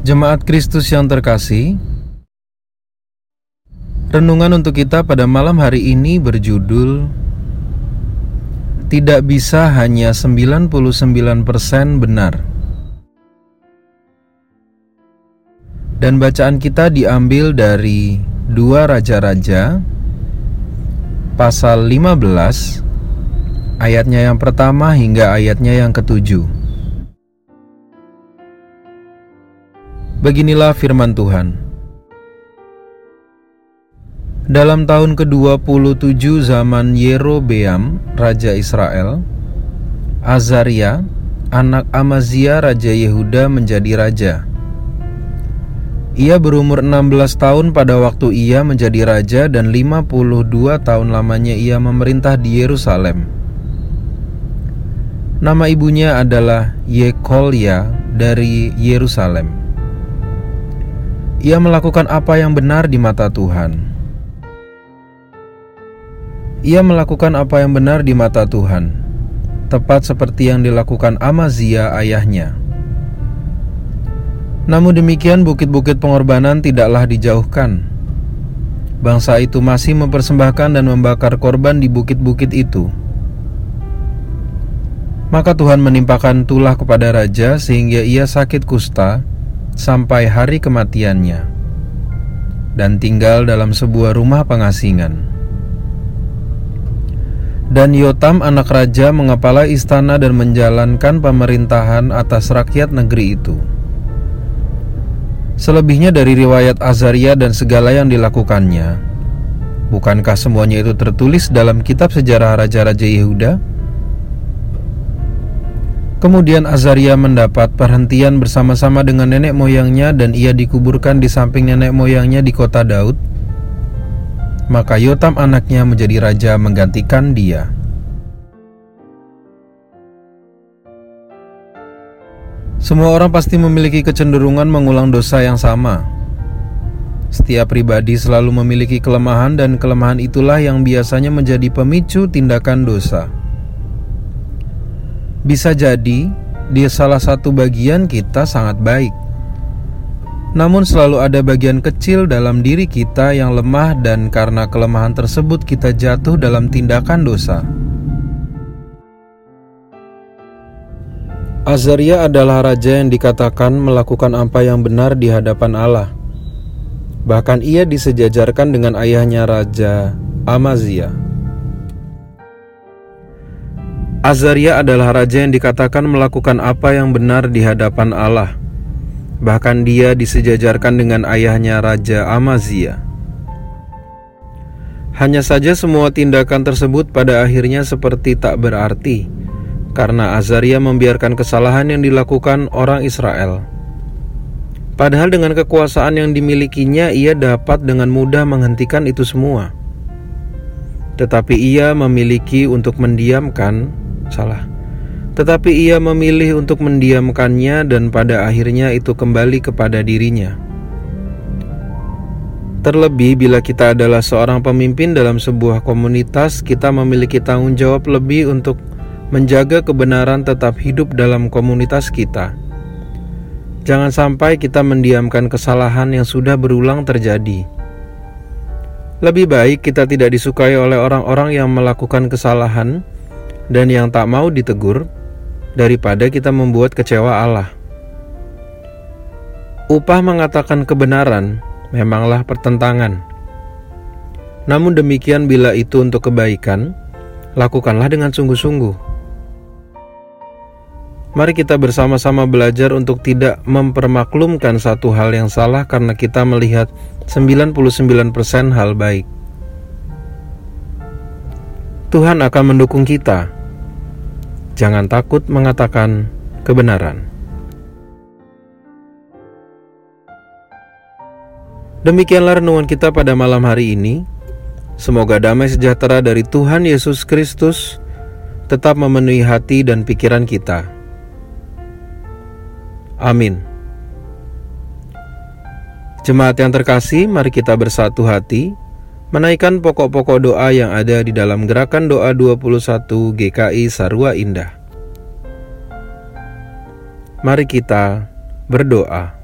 Jemaat Kristus yang terkasih, renungan untuk kita pada malam hari ini berjudul Tidak bisa hanya 99% benar. Dan bacaan kita diambil dari dua Raja-Raja pasal 15 ayatnya yang pertama hingga ayatnya yang ketujuh. Beginilah firman Tuhan. Dalam tahun ke-27 zaman Yerobeam, Raja Israel, Azaria, anak Amazia Raja Yehuda menjadi raja. Ia berumur 16 tahun pada waktu ia menjadi raja dan 52 tahun lamanya ia memerintah di Yerusalem. Nama ibunya adalah Yekolya dari Yerusalem. Ia melakukan apa yang benar di mata Tuhan. Ia melakukan apa yang benar di mata Tuhan, tepat seperti yang dilakukan Amazia ayahnya. Namun demikian, bukit-bukit pengorbanan tidaklah dijauhkan. Bangsa itu masih mempersembahkan dan membakar korban di bukit-bukit itu. Maka Tuhan menimpakan tulah kepada raja sehingga ia sakit kusta sampai hari kematiannya dan tinggal dalam sebuah rumah pengasingan. Dan Yotam anak raja mengepala istana dan menjalankan pemerintahan atas rakyat negeri itu. Selebihnya dari riwayat Azaria dan segala yang dilakukannya, bukankah semuanya itu tertulis dalam kitab sejarah raja-raja Yehuda? Kemudian Azaria mendapat perhentian bersama-sama dengan nenek moyangnya dan ia dikuburkan di samping nenek moyangnya di kota Daud. Maka Yotam anaknya menjadi raja menggantikan dia. Semua orang pasti memiliki kecenderungan mengulang dosa yang sama. Setiap pribadi selalu memiliki kelemahan dan kelemahan itulah yang biasanya menjadi pemicu tindakan dosa. Bisa jadi di salah satu bagian kita sangat baik. Namun selalu ada bagian kecil dalam diri kita yang lemah dan karena kelemahan tersebut kita jatuh dalam tindakan dosa. Azaria adalah raja yang dikatakan melakukan apa yang benar di hadapan Allah. Bahkan ia disejajarkan dengan ayahnya Raja Amazia. Azaria adalah raja yang dikatakan melakukan apa yang benar di hadapan Allah. Bahkan dia disejajarkan dengan ayahnya Raja Amazia. Hanya saja semua tindakan tersebut pada akhirnya seperti tak berarti karena Azaria membiarkan kesalahan yang dilakukan orang Israel. Padahal dengan kekuasaan yang dimilikinya ia dapat dengan mudah menghentikan itu semua. Tetapi ia memiliki untuk mendiamkan salah. Tetapi ia memilih untuk mendiamkannya dan pada akhirnya itu kembali kepada dirinya. Terlebih bila kita adalah seorang pemimpin dalam sebuah komunitas, kita memiliki tanggung jawab lebih untuk menjaga kebenaran tetap hidup dalam komunitas kita. Jangan sampai kita mendiamkan kesalahan yang sudah berulang terjadi. Lebih baik kita tidak disukai oleh orang-orang yang melakukan kesalahan dan yang tak mau ditegur daripada kita membuat kecewa Allah. Upah mengatakan kebenaran memanglah pertentangan. Namun demikian bila itu untuk kebaikan, lakukanlah dengan sungguh-sungguh. Mari kita bersama-sama belajar untuk tidak mempermaklumkan satu hal yang salah karena kita melihat 99% hal baik. Tuhan akan mendukung kita Jangan takut mengatakan kebenaran. Demikianlah renungan kita pada malam hari ini. Semoga damai sejahtera dari Tuhan Yesus Kristus tetap memenuhi hati dan pikiran kita. Amin. Jemaat yang terkasih, mari kita bersatu hati menaikkan pokok-pokok doa yang ada di dalam gerakan doa 21 GKI Sarua Indah. Mari kita berdoa.